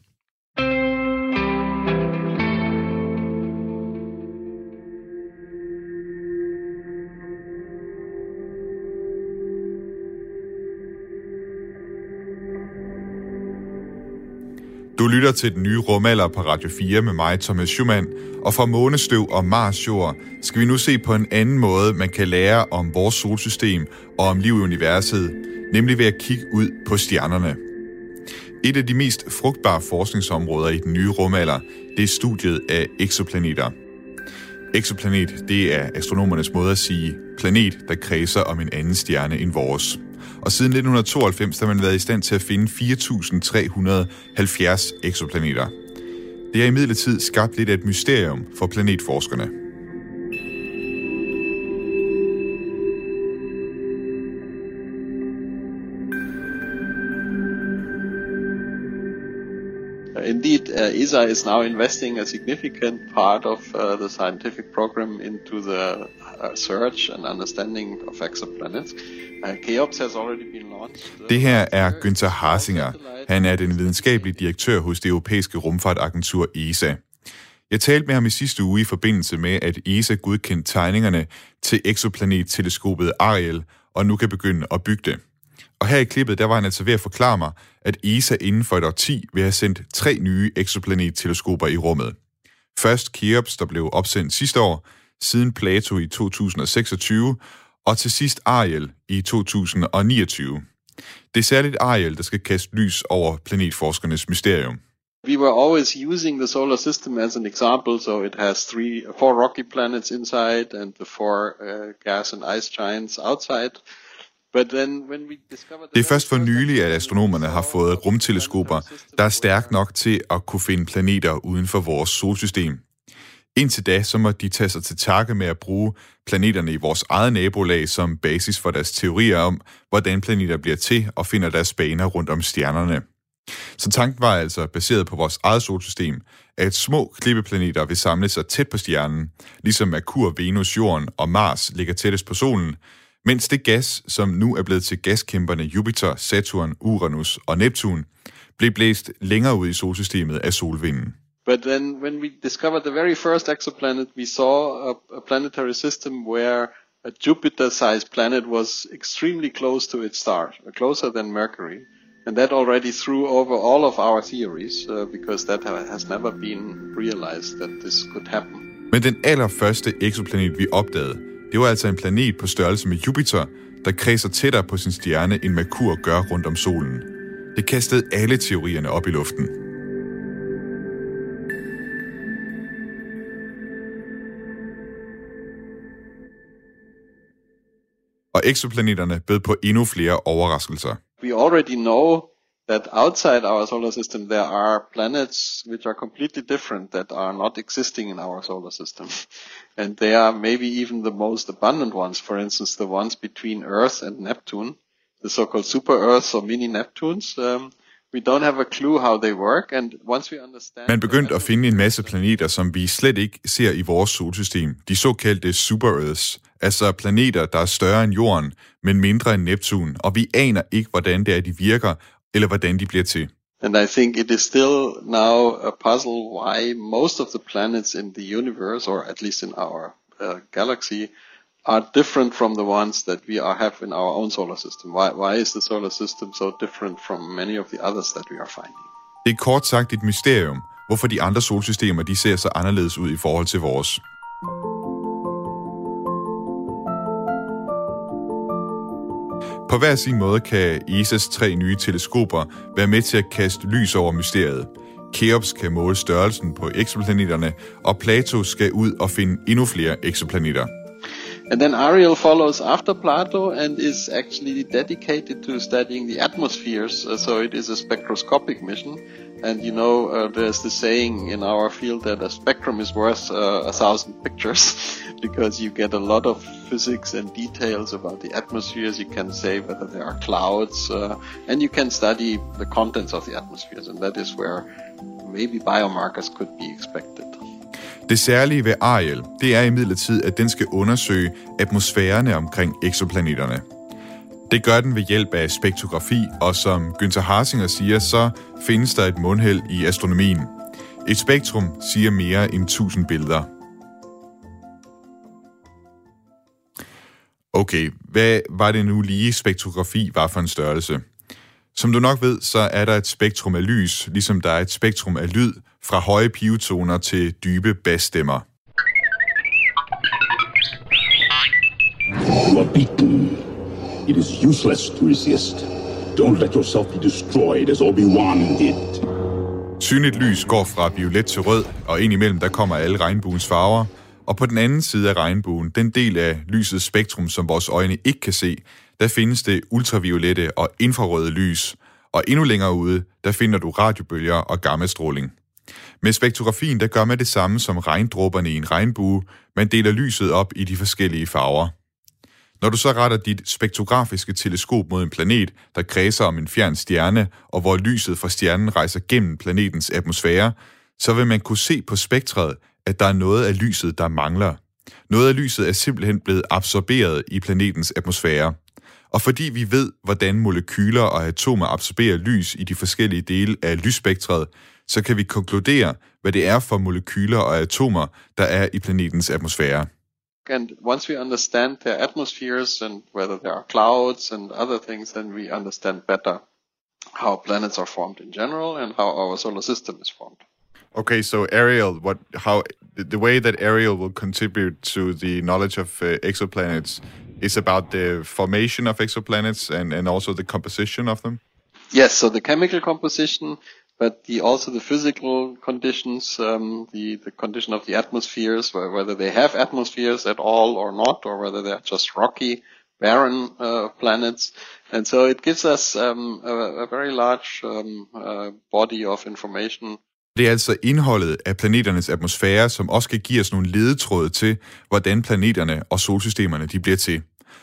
Du lytter til den nye rumalder på Radio 4 med mig, Thomas Schumann, og fra månestøv og Mars jord skal vi nu se på en anden måde, man kan lære om vores solsystem og om liv i universet, nemlig ved at kigge ud på stjernerne. Et af de mest frugtbare forskningsområder i den nye rumalder, det er studiet af eksoplaneter. Eksoplanet, det er astronomernes måde at sige planet, der kredser om en anden stjerne end vores og siden 1992 har man været i stand til at finde 4.370 eksoplaneter. Det har imidlertid skabt lidt af et mysterium for planetforskerne. ESA is now investing a significant part of uh, the scientific program into the uh, search and understanding of exoplanets. Uh, uh, det her er Günther Harsinger. Han er den videnskabelige direktør hos det europæiske rumfartagentur ESA. Jeg talte med ham i sidste uge i forbindelse med, at ESA godkendte tegningerne til exoplanet-teleskopet Ariel, og nu kan begynde at bygge det. Og her i klippet, der var han altså ved at forklare mig, at ESA inden for et årti vil have sendt tre nye exoplanet-teleskoper i rummet. Først Keops, der blev opsendt sidste år, siden Plato i 2026, og til sidst Ariel i 2029. Det er særligt Ariel, der skal kaste lys over planetforskernes mysterium. We were always using the solar system as an example, so it has three, four rocky planets inside and the four uh, gas and ice giants outside det er først for nylig, at astronomerne har fået rumteleskoper, der er stærkt nok til at kunne finde planeter uden for vores solsystem. Indtil da, så må de tage sig til takke med at bruge planeterne i vores eget nabolag som basis for deres teorier om, hvordan planeter bliver til og finder deres baner rundt om stjernerne. Så tanken var altså, baseret på vores eget solsystem, at små klippeplaneter vil samle sig tæt på stjernen, ligesom Merkur, Venus, Jorden og Mars ligger tættest på solen, mens det gas, som nu er blevet til gaskæmperne Jupiter, Saturn, Uranus og Neptun, blev blæst længere ud i solsystemet af solvinden. But then when we discovered the very first exoplanet, we saw a, a planetary system where a Jupiter-sized planet was extremely close to its star, closer than Mercury. And that already threw over all of our theories, uh, because that has never been realized that this could happen. Men den allerførste exoplanet, vi opdagede, det var altså en planet på størrelse med Jupiter, der kredser tættere på sin stjerne, end Merkur gør rundt om solen. Det kastede alle teorierne op i luften. og exoplaneterne bød på endnu flere overraskelser. We already know that outside our solar system there are planets which are completely different that are not existing in our solar system. And they are maybe even the most abundant ones, for instance the ones between Earth and Neptune, the so-called super Earths or mini Neptunes. Um, We don't have a clue how they work, and once we understand... Man begyndte at finde en masse planeter, som vi slet ikke ser i vores solsystem. De såkaldte super-Earths, altså planeter, der er større end Jorden, men mindre end Neptun, og vi aner ikke, hvordan det er, de virker, eller hvordan de bliver til. And I think it is still now a puzzle why most of the planets in the universe, or at least in our uh, galaxy, are different from the ones that we are have in our own solar system. Why, why is the solar system so different from many of the others that we are finding? Det er kort sagt et mysterium, hvorfor de andre solsystemer de ser så anderledes ud i forhold til vores. På hver sin måde kan ESA's tre nye teleskoper være med til at kaste lys over mysteriet. Keops kan måle størrelsen på eksoplaneterne, og Plato skal ud og finde endnu flere eksoplaneter. And then Ariel follows after Plato and is actually dedicated to studying the atmospheres. Uh, so it is a spectroscopic mission. And you know, uh, there's the saying in our field that a spectrum is worth uh, a thousand pictures because you get a lot of physics and details about the atmospheres. You can say whether there are clouds uh, and you can study the contents of the atmospheres. And that is where maybe biomarkers could be expected. Det særlige ved Ariel, det er imidlertid, at den skal undersøge atmosfærerne omkring eksoplaneterne. Det gør den ved hjælp af spektrografi, og som Günther Harsinger siger, så findes der et mundheld i astronomien. Et spektrum siger mere end 1000 billeder. Okay, hvad var det nu lige spektrografi var for en størrelse? Som du nok ved, så er der et spektrum af lys, ligesom der er et spektrum af lyd, fra høje pivetoner til dybe basstemmer. Forbidden. It is useless to resist. Don't let yourself be destroyed as Obi-Wan did. Synligt lys går fra violet til rød, og indimellem der kommer alle regnbuens farver. Og på den anden side af regnbuen, den del af lysets spektrum, som vores øjne ikke kan se, der findes det ultraviolette og infrarøde lys. Og endnu længere ude, der finder du radiobølger og gammastråling. Med spektrografien, der gør man det samme som regndråberne i en regnbue. Man deler lyset op i de forskellige farver. Når du så retter dit spektrografiske teleskop mod en planet, der kredser om en fjern stjerne, og hvor lyset fra stjernen rejser gennem planetens atmosfære, så vil man kunne se på spektret, at der er noget af lyset, der mangler. Noget af lyset er simpelthen blevet absorberet i planetens atmosfære. Og fordi vi ved, hvordan molekyler og atomer absorberer lys i de forskellige dele af lysspektret, så kan vi konkludere, hvad det er for molekyler og atomer, der er i planetens atmosfære. And once we understand their atmospheres and whether there are clouds and other things, then we understand better how planets are formed in general and how our solar system is formed. Okay, so Ariel, what, how, the way that Ariel will contribute to the knowledge of uh, exoplanets is about the formation of exoplanets and, and also the composition of them? Yes, so the chemical composition, but the, also the physical conditions, um, the, the condition of the atmospheres, whether they have atmospheres at all or not, or whether they're just rocky, barren uh, planets. And so it gives us um, a, a, very large um, uh, body of information. Det er altså indholdet af planeternes atmosfære, som også kan give os nogle ledetråde til, hvordan planeterne og solsystemerne de bliver til.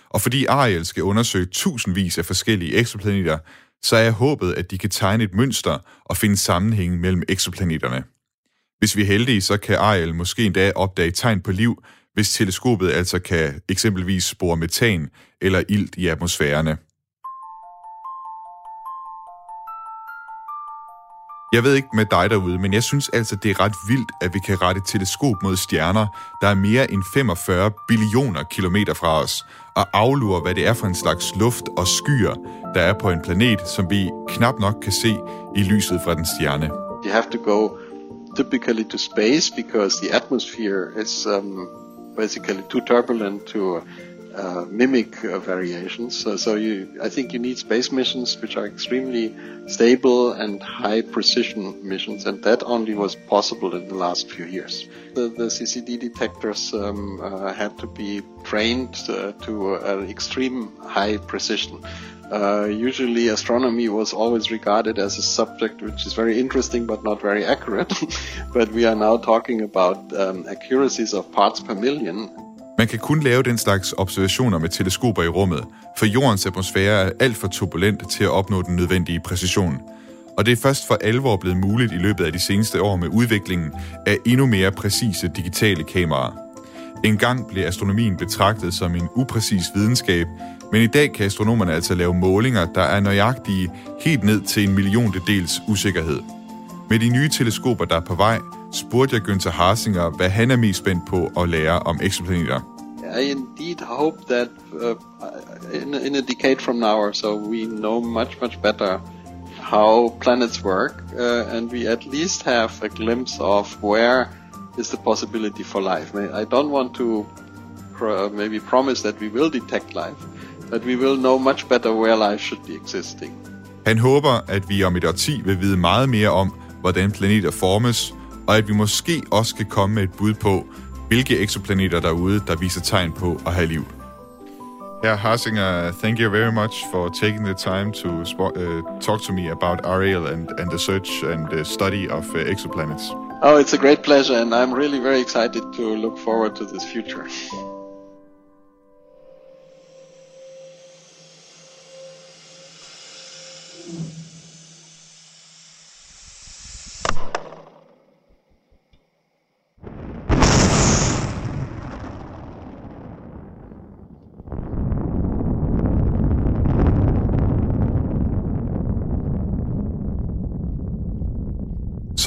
Og fordi Ariel skal undersøge tusindvis af forskellige eksoplaneter, så er håbet, at de kan tegne et mønster og finde sammenhæng mellem eksoplaneterne. Hvis vi er heldige, så kan Ariel måske endda opdage tegn på liv, hvis teleskopet altså kan eksempelvis spore metan eller ilt i atmosfærerne. Jeg ved ikke med dig derude, men jeg synes altså, det er ret vildt, at vi kan rette teleskop mod stjerner, der er mere end 45 billioner kilometer fra os, og aflure, hvad det er for en slags luft og skyer, der er på en planet, som vi knap nok kan se i lyset fra den stjerne. You have to go typically to space because the atmosphere is um, basically too turbulent to uh, mimic uh, variations. So, so you, I think you need space missions which are extremely stable and high precision missions, and that only was possible in the last few years. The, the CCD detectors um, uh, had to be trained uh, to extreme high precision. Uh, usually astronomy was always regarded as a subject which is very interesting but not very accurate. but we are now talking about um, accuracies of parts per million. Man kan kun lave den slags observationer med teleskoper i rummet, for jordens atmosfære er alt for turbulent til at opnå den nødvendige præcision. Og det er først for alvor blevet muligt i løbet af de seneste år med udviklingen af endnu mere præcise digitale kameraer. En gang blev astronomien betragtet som en upræcis videnskab, men i dag kan astronomerne altså lave målinger, der er nøjagtige helt ned til en milliontedels usikkerhed. Med de nye teleskoper, der er på vej, spurgte jeg Günther Harsinger, hvad han er mest spændt på at lære om eksoplaneter. I indeed hope that uh, in, in a decade from now or so, we know much, much better how planets work, uh, and we at least have a glimpse of where is the possibility for life. I don't want to pro- maybe promise that we will detect life, but we will know much better where life should be existing. Han håber, at vi om et årti vil vide meget mere om, hvordan planeter formes, og at vi måske også kan komme med et bud på, hvilke eksoplaneter derude, der viser tegn på at have liv. Herr Harsinger, thank you very much for taking the time to uh, talk to me about Ariel and, and the search and the study of uh, exoplanets. Oh, it's a great pleasure, and I'm really very excited to look forward to this future.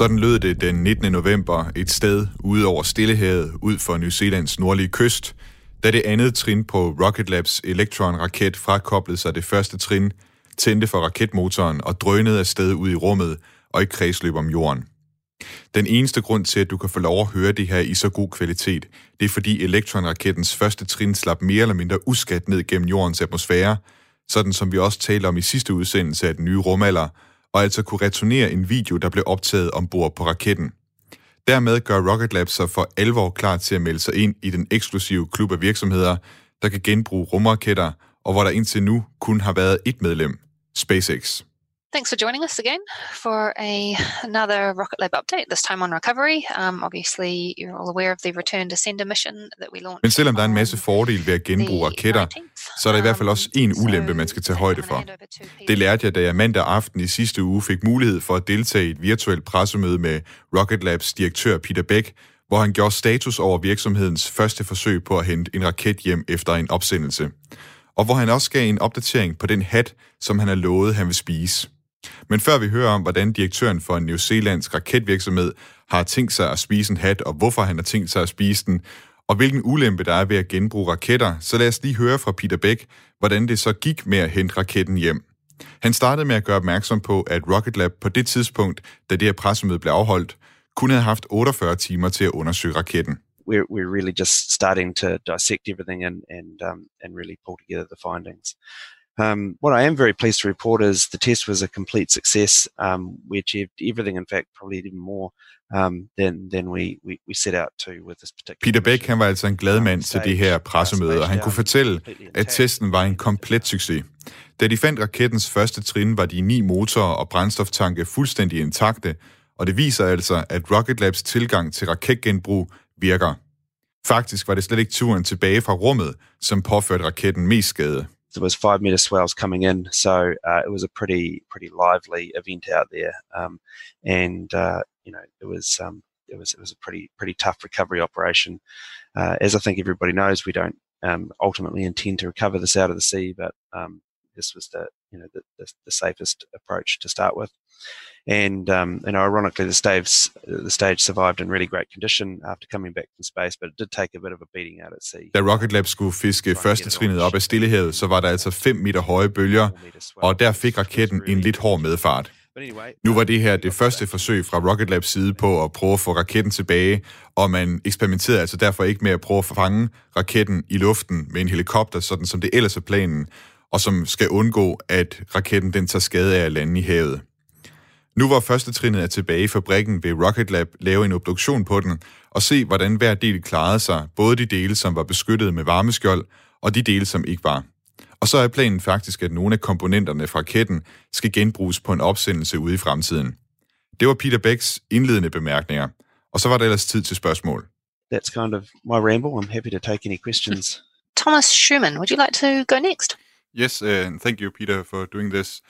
Sådan lød det den 19. november et sted ude over Stillehavet ud for New Zealands nordlige kyst, da det andet trin på Rocket Labs Electron-raket frakoblede sig det første trin, tændte for raketmotoren og drønede afsted ud i rummet og i kredsløb om jorden. Den eneste grund til, at du kan få lov at høre det her i så god kvalitet, det er fordi elektronrakettens første trin slap mere eller mindre uskat ned gennem jordens atmosfære, sådan som vi også talte om i sidste udsendelse af den nye rumalder, og altså kunne returnere en video, der blev optaget ombord på raketten. Dermed gør Rocket Lab sig for alvor klar til at melde sig ind i den eksklusive klub af virksomheder, der kan genbruge rumraketter, og hvor der indtil nu kun har været et medlem, SpaceX. Thanks for joining us again for a another Rocket Lab update, this time on recovery. Um, obviously, you're all aware of the return to sender mission that we launched. Men selvom der er en masse fordele ved at genbruge raketter, så er der i hvert fald også en ulempe, man skal tage højde for. Det lærte jeg, da jeg mandag aften i sidste uge fik mulighed for at deltage i et virtuelt pressemøde med Rocket Labs direktør Peter Beck, hvor han gjorde status over virksomhedens første forsøg på at hente en raket hjem efter en opsendelse. Og hvor han også gav en opdatering på den hat, som han har lovet, han vil spise. Men før vi hører om, hvordan direktøren for en New Zealands raketvirksomhed har tænkt sig at spise en hat, og hvorfor han har tænkt sig at spise den, og hvilken ulempe der er ved at genbruge raketter, så lad os lige høre fra Peter Beck, hvordan det så gik med at hente raketten hjem. Han startede med at gøre opmærksom på, at Rocket Lab på det tidspunkt, da det her pressemøde blev afholdt, kun havde haft 48 timer til at undersøge raketten. We're, we're really just starting to dissect everything and, and, um, and really pull together the findings. Um, what I am very pleased to report is the test was a complete success. Um, we achieved everything, in fact, probably even more um, than, than we, we, we set out to with this particular Peter Beck han var altså en glad mand til det her pressemøde, og han kunne fortælle, at testen var en komplet succes. Da de fandt rakettens første trin, var de ni motorer og brændstoftanke fuldstændig intakte, og det viser altså, at Rocket Labs tilgang til raketgenbrug virker. Faktisk var det slet ikke turen tilbage fra rummet, som påførte raketten mest skade. There was five meter swells coming in, so uh, it was a pretty pretty lively event out there, um, and uh, you know it was um, it was it was a pretty pretty tough recovery operation. Uh, as I think everybody knows, we don't um, ultimately intend to recover this out of the sea, but um, this was the you know the, the, the, safest approach to start with. And um, and ironically, the stage the stage survived in really great condition after coming back from space, but it did take a bit of a beating out at sea. Da Rocket Lab skulle fiske første trinet op af Stillehavet, så var der altså 5 meter høje bølger, og der fik raketten en lidt hård medfart. Nu var det her det første forsøg fra Rocket Labs side på at prøve at få raketten tilbage, og man eksperimenterede altså derfor ikke med at prøve at fange raketten i luften med en helikopter, sådan som det ellers er planen, og som skal undgå, at raketten den tager skade af at lande i havet. Nu hvor første trinet er tilbage i fabrikken, vil Rocket Lab lave en obduktion på den og se, hvordan hver del klarede sig, både de dele, som var beskyttet med varmeskjold, og de dele, som ikke var. Og så er planen faktisk, at nogle af komponenterne fra raketten skal genbruges på en opsendelse ude i fremtiden. Det var Peter Becks indledende bemærkninger, og så var der ellers tid til spørgsmål. That's kind of my ramble. I'm happy to take any questions. Thomas Schumann, would you like to go next? Yes, uh, thank you, Peter, for doing this.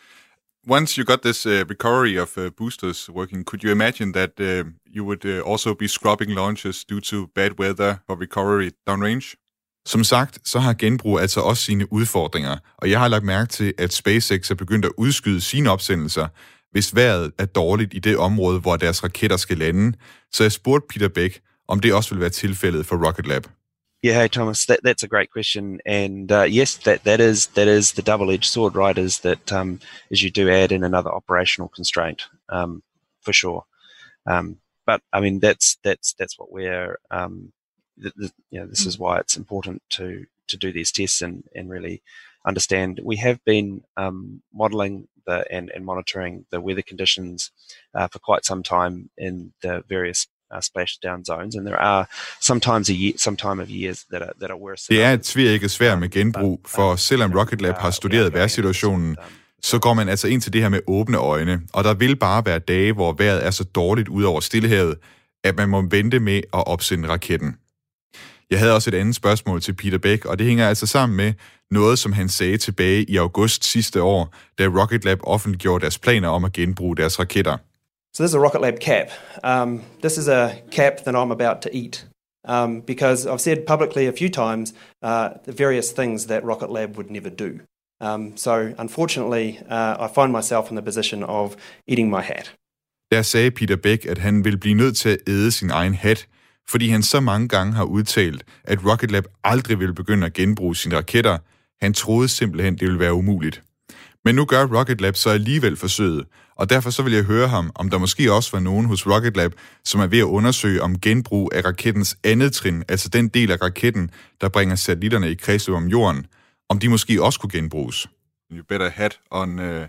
once you got this uh, recovery of uh, boosters working, could you imagine that uh, you would uh, also be scrubbing launches due to bad weather for recovery downrange? Som sagt, så har genbrug altså også sine udfordringer, og jeg har lagt mærke til, at SpaceX er begyndt at udskyde sine opsendelser, hvis vejret er dårligt i det område, hvor deres raketter skal lande. Så jeg spurgte Peter Beck, om det også vil være tilfældet for Rocket Lab. Yeah, hey Thomas, that, that's a great question, and uh, yes, that that is that is the double-edged sword, right? Is that um, is you do add in another operational constraint um, for sure, um, but I mean that's that's that's what we're um, th- th- you know this is why it's important to to do these tests and and really understand. We have been um, modelling the and, and monitoring the weather conditions uh, for quite some time in the various uh, splashdown zones, and there are sometimes a year, some time of years that are, that are worse. Det er et tvækket svært med genbrug, for selvom Rocket Lab har studeret vejrsituationen, så går man altså ind til det her med åbne øjne, og der vil bare være dage, hvor vejret er så dårligt ud over Stillehavet, at man må vente med at opsende raketten. Jeg havde også et andet spørgsmål til Peter Beck, og det hænger altså sammen med noget, som han sagde tilbage i august sidste år, da Rocket Lab offentliggjorde deres planer om at genbruge deres raketter. So this is a Rocket Lab cap. Um, this is a cap that I'm about to eat. Um, because I've said publicly a few times uh, the various things that Rocket Lab would never do. Um, so unfortunately, uh, I find myself in the position of eating my hat. Der sagde Peter Beck, at han vil blive nødt til at æde sin egen hat, fordi han så mange gange har udtalt, at Rocket Lab aldrig ville begynde at genbruge sine raketter. Han troede simpelthen, det ville være umuligt. Men nu gør Rocket Lab så alligevel forsøget, og derfor så vil jeg høre ham, om der måske også var nogen hos Rocket Lab, som er ved at undersøge om genbrug af rakettens andet trin, altså den del af raketten, der bringer satellitterne i kredsløb om jorden, om de måske også kunne genbruges. You better hat on uh,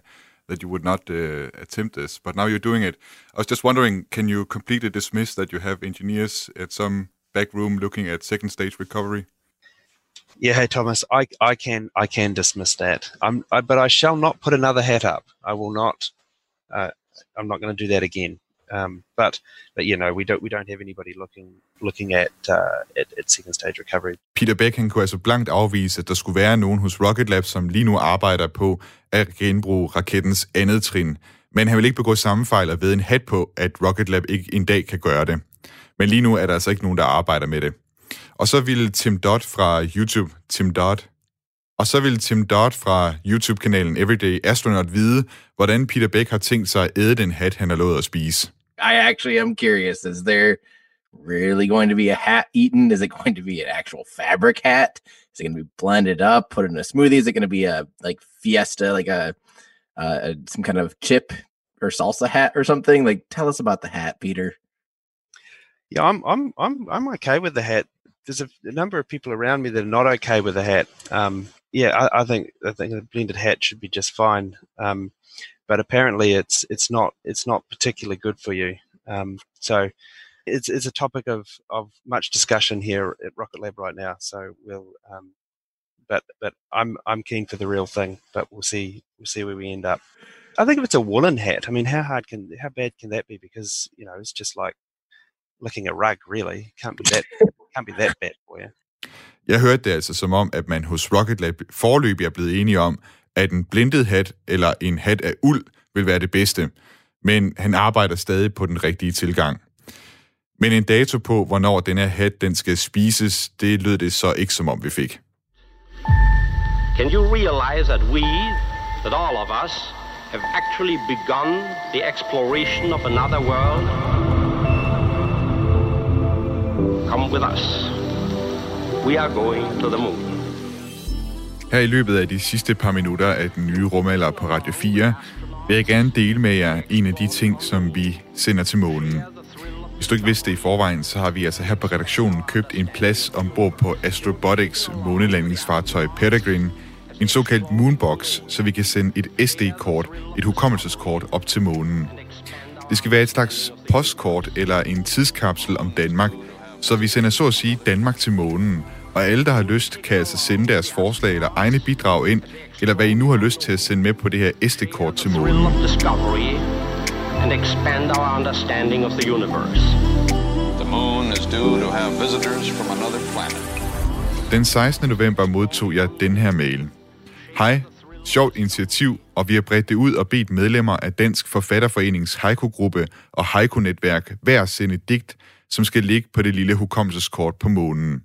that you would not uh, attempt this, but now you're doing it. I was just wondering, can you completely dismiss that you have engineers at some back room looking at second stage recovery? Yeah, hey Thomas, I, I can I can dismiss that. I'm, I, but I shall not put another hat up. I will not. Uh, I'm not going to do that again. Um, but but you know we don't we don't have anybody looking looking at, uh, at at second stage recovery. Peter Beck han kunne altså blankt afvise, at der skulle være nogen hos Rocket Lab, som lige nu arbejder på at genbruge rakettens andet trin. Men han vil ikke begå samme fejl og ved en hat på, at Rocket Lab ikke en dag kan gøre det. Men lige nu er der altså ikke nogen, der arbejder med det. Og så ville Tim Dodd fra YouTube, Tim Dodd, og så ville Tim Dodd fra YouTube-kanalen Everyday Astronaut vide, hvordan Peter Beck har tænkt sig at æde den hat, han har lovet at spise. I actually am curious. Is there really going to be a hat eaten? Is it going to be an actual fabric hat? Is it going to be blended up, put in a smoothie? Is it going to be a like fiesta, like a, uh, some kind of chip or salsa hat or something? Like, tell us about the hat, Peter. Yeah, I'm I'm I'm I'm okay with the hat. There's a, a number of people around me that are not okay with the hat. Um, yeah, I, I, think I think a blended hat should be just fine. Um, but apparently, it's it's not it's not particularly good for you. Um, so it's it's a topic of of much discussion here at Rocket Lab right now. So we'll. Um, but but I'm I'm keen for the real thing. But we'll see we'll see where we end up. I think if it's a woolen hat, I mean, how hard can how bad can that be? Because you know, it's just like licking a rug. Really, can't be that can't be that bad for you. Jeg hørte det altså som om, at man hos Rocket Lab forløbig er blevet enige om, at en blindet hat eller en hat af uld vil være det bedste. Men han arbejder stadig på den rigtige tilgang. Men en dato på, hvornår den her hat den skal spises, det lød det så ikke som om vi fik. Can you realize that we, that all of us, have actually begun the exploration of another world? Come with us. We are going to the moon. Her i løbet af de sidste par minutter af den nye rumalder på Radio 4, vil jeg gerne dele med jer en af de ting, som vi sender til månen. Hvis du ikke vidste det i forvejen, så har vi altså her på redaktionen købt en plads ombord på Astrobotics månelandingsfartøj Peregrine, en såkaldt moonbox, så vi kan sende et SD-kort, et hukommelseskort, op til månen. Det skal være et slags postkort eller en tidskapsel om Danmark, så vi sender så at sige Danmark til månen, og alle, der har lyst, kan altså sende deres forslag eller egne bidrag ind, eller hvad I nu har lyst til at sende med på det her SD-kort til månen. and expand our understanding of the universe. The moon is due to have visitors from another planet. Den 16. november modtog jeg den her mail. Hej, sjovt initiativ, og vi har bredt det ud og bedt medlemmer af Dansk Forfatterforenings haiku-gruppe og haiku-netværk hver sende digt, som skal ligge på det lille hukommelseskort på månen.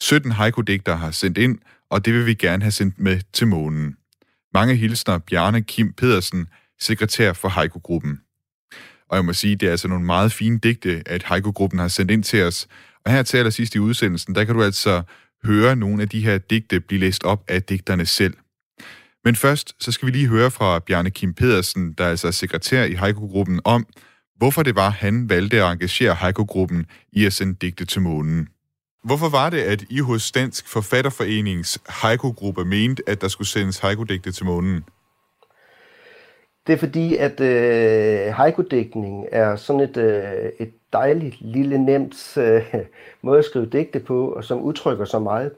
17 haiku-digter har sendt ind, og det vil vi gerne have sendt med til månen. Mange hilsner Bjarne Kim Pedersen, sekretær for haiku-gruppen. Og jeg må sige, det er altså nogle meget fine digte, at haiku-gruppen har sendt ind til os. Og her til allersidst i udsendelsen, der kan du altså høre nogle af de her digte blive læst op af digterne selv. Men først, så skal vi lige høre fra Bjarne Kim Pedersen, der altså er altså sekretær i haiku-gruppen, om hvorfor det var, han valgte at engagere Heiko-gruppen i at sende digte til månen. Hvorfor var det, at I hos Dansk Forfatterforenings Heiko-gruppe mente, at der skulle sendes Heiko-digte til månen? Det er fordi, at øh, haiku er sådan et, øh, et dejligt, lille, nemt øh, måde at skrive digte på, og som udtrykker så meget.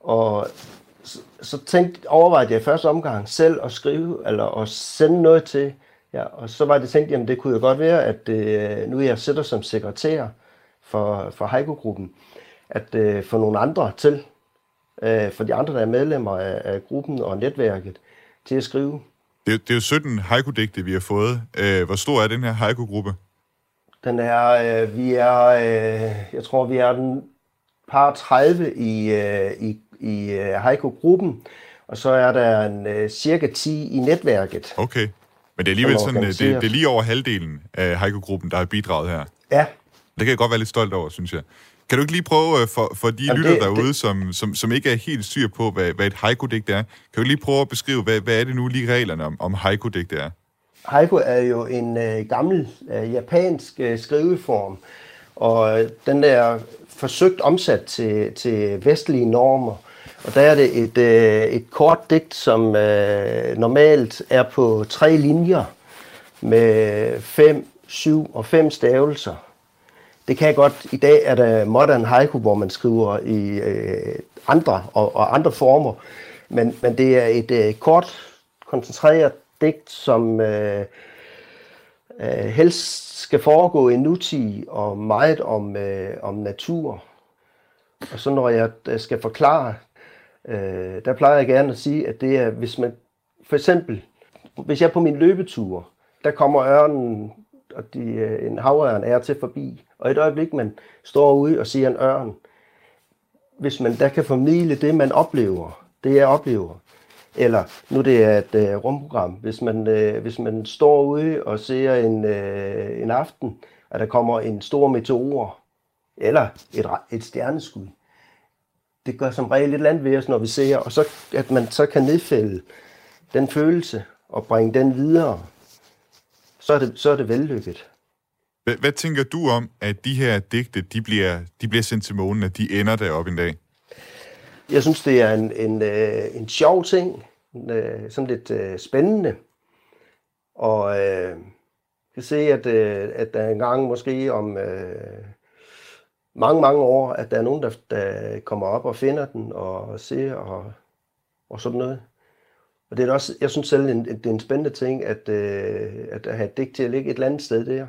Og så, så tænkte, overvejede jeg i første omgang selv at skrive, eller at sende noget til, ja, og så var det tænkt, jamen det kunne jo godt være, at øh, nu jeg sætter som sekretær for, for haiku-gruppen, at øh, få nogle andre til, øh, for de andre, der er medlemmer af, af gruppen og netværket, til at skrive. Det, er- det er jo 17 haiku-digte, vi har fået. Øh, hvor stor er den her haiku-gruppe? Den er, øh, vi er, øh, jeg tror, vi er den par 30 i, øh, i, i øh, haiku-gruppen, og så er der en øh, cirka 10 i netværket. Okay. Men det er alligevel sådan, øh, det, det er lige over halvdelen af haiku-gruppen, der har bidraget her. Ja. Det kan jeg godt være lidt stolt over, synes jeg. Kan du ikke lige prøve, øh, for, for de Jamen, lytter det- derude, det- som, som, som ikke er helt styr på, hvad, hvad et haiku-digt er, kan du lige prøve at beskrive, hvad, hvad er det nu lige reglerne om, om haiku-digt er? Haiku er jo en øh, gammel øh, japansk øh, skriveform, og øh, den er forsøgt omsat til, til vestlige normer. Og der er det et, øh, et kort digt, som øh, normalt er på tre linjer med fem, syv og fem stavelser. Det kan godt. I dag er der modern haiku, hvor man skriver i øh, andre og, og andre former. Men, men det er et øh, kort, koncentreret digt, som øh, øh, helst skal foregå i nutid og meget om, øh, om natur. Og så når jeg øh, skal forklare, øh, der plejer jeg gerne at sige, at det er, hvis man for eksempel, hvis jeg er på min løbetur, der kommer ørnen, og de, øh, en havørn er til forbi, og et øjeblik, man står ude og siger en ørn, hvis man der kan formidle det, man oplever, det jeg oplever, eller nu det er et øh, rumprogram, hvis man, øh, hvis man står ude og ser en, øh, en aften, at der kommer en stor meteor, eller et, et stjerneskud, det gør som regel et eller andet ved os, når vi ser, og så, at man så kan nedfælde den følelse og bringe den videre, så er det, så er det vellykket. Hvad, hvad tænker du om, at de her digte, de bliver, de bliver sendt til månen, at de ender deroppe en dag? Jeg synes, det er en, en, øh, en sjov ting, en, øh, sådan lidt øh, spændende. Og øh, kan se, at, øh, at der engang måske om øh, mange, mange år, at der er nogen, der, der kommer op og finder den og ser og, og sådan noget. Og det er også, jeg synes selv, en- det er en spændende ting, at, øh, at have et digt til at ligge et eller andet sted der.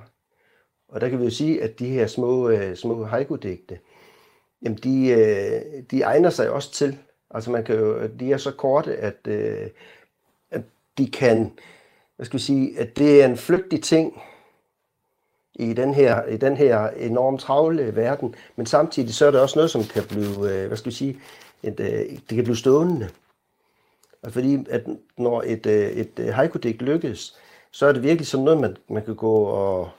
Og der kan vi jo sige, at de her små, øh, små haiku-digte, jamen de, øh, de egner sig også til. Altså man kan jo, de er så korte, at, øh, at de kan, hvad skal vi sige, at det er en flygtig ting i den her, i den her enormt travle verden, men samtidig så er det også noget, som kan blive, øh, hvad skal vi sige, et, øh, det kan blive stående. Og fordi at når et, øh, et haiku-digt lykkes, så er det virkelig sådan noget, man, man kan gå og,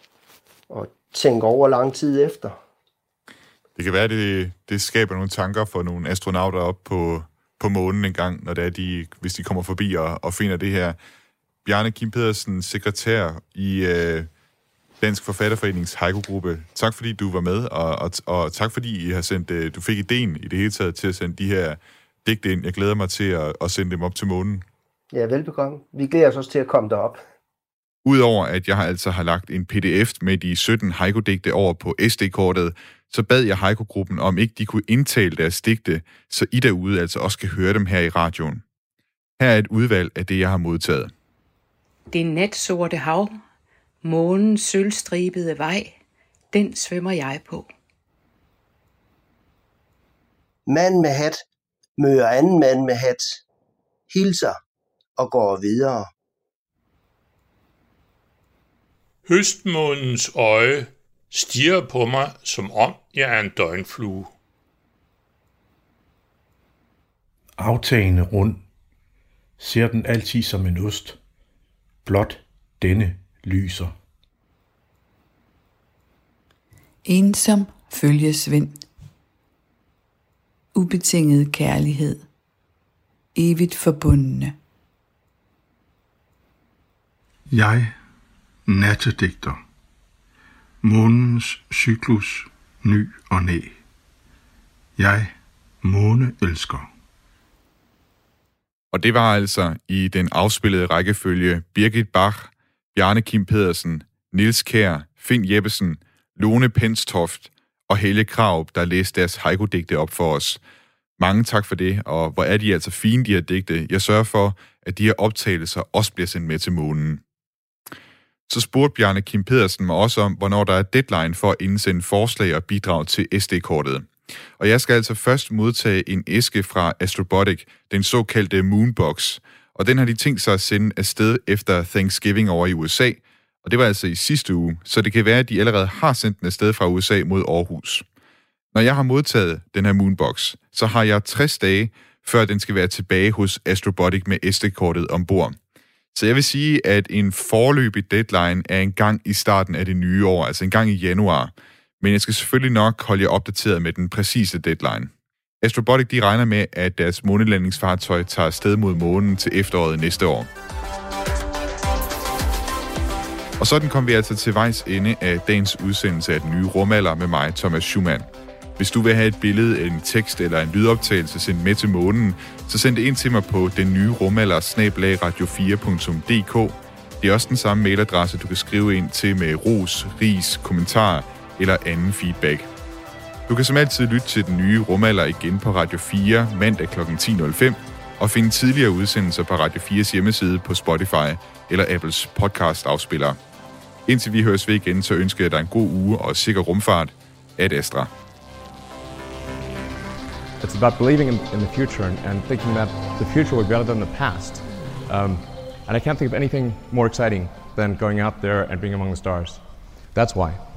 og tænke over lang tid efter. Det kan være, det, det skaber nogle tanker for nogle astronauter op på, på månen en gang, når det er de, hvis de kommer forbi og, og finder det her. Bjarne Kim Pedersen, sekretær i øh, Dansk Forfatterforenings Haiku-gruppe. Tak fordi du var med, og, og, og tak fordi I har sendt, øh, du fik ideen i det hele taget til at sende de her digte ind. Jeg glæder mig til at, at sende dem op til månen. Ja, velbekomme. Vi glæder os også til at komme derop. Udover at jeg altså har lagt en pdf med de 17 haiku-digte over på SD-kortet, så bad jeg haiku-gruppen om ikke de kunne indtale deres digte, så I derude altså også kan høre dem her i radioen. Her er et udvalg af det, jeg har modtaget. Det natsorte hav, månens sølvstribede vej, den svømmer jeg på. Mand med hat møder anden mand med hat, hilser og går videre. Høstmånens øje stiger på mig, som om jeg er en døgnflue. aftagende rund, ser den altid som en ost, blot denne lyser. Ensom følgesvend. Ubetinget kærlighed. Evigt forbundne. Jeg, nattedigter. Månens cyklus, ny og næ. Jeg, måne elsker. Og det var altså i den afspillede rækkefølge Birgit Bach, Bjarne Kim Pedersen, Nils Kær, Finn Jeppesen, Lone Penstoft og Helge Krav, der læste deres haiku-digte op for os. Mange tak for det, og hvor er de altså fine, de her digte. Jeg sørger for, at de her optagelser også bliver sendt med til månen. Så spurgte Bjarne Kim Pedersen mig også om, hvornår der er deadline for at indsende forslag og bidrag til SD-kortet. Og jeg skal altså først modtage en æske fra Astrobotic, den såkaldte Moonbox. Og den har de tænkt sig at sende afsted efter Thanksgiving over i USA. Og det var altså i sidste uge, så det kan være, at de allerede har sendt den afsted fra USA mod Aarhus. Når jeg har modtaget den her Moonbox, så har jeg 60 dage, før den skal være tilbage hos Astrobotic med SD-kortet ombord. Så jeg vil sige, at en forløbig deadline er en gang i starten af det nye år, altså en gang i januar. Men jeg skal selvfølgelig nok holde jer opdateret med den præcise deadline. Astrobotic de regner med, at deres månelandingsfartøj tager sted mod månen til efteråret næste år. Og sådan kom vi altså til vejs ende af dagens udsendelse af den nye rumalder med mig, Thomas Schumann. Hvis du vil have et billede, en tekst eller en lydoptagelse sendt med til månen, så send det ind til mig på den nye rumalder radio4.dk. Det er også den samme mailadresse, du kan skrive ind til med ros, ris, kommentar eller anden feedback. Du kan som altid lytte til den nye rumalder igen på Radio 4 mandag kl. 10.05 og finde tidligere udsendelser på Radio 4's hjemmeside på Spotify eller Apples podcast-afspiller. Indtil vi høres ved igen, så ønsker jeg dig en god uge og sikker rumfart. Ad Astra. It's about believing in, in the future and, and, thinking that the future will be better than the past. Um, and I can't think of anything more exciting than going out there and being among the stars. That's why.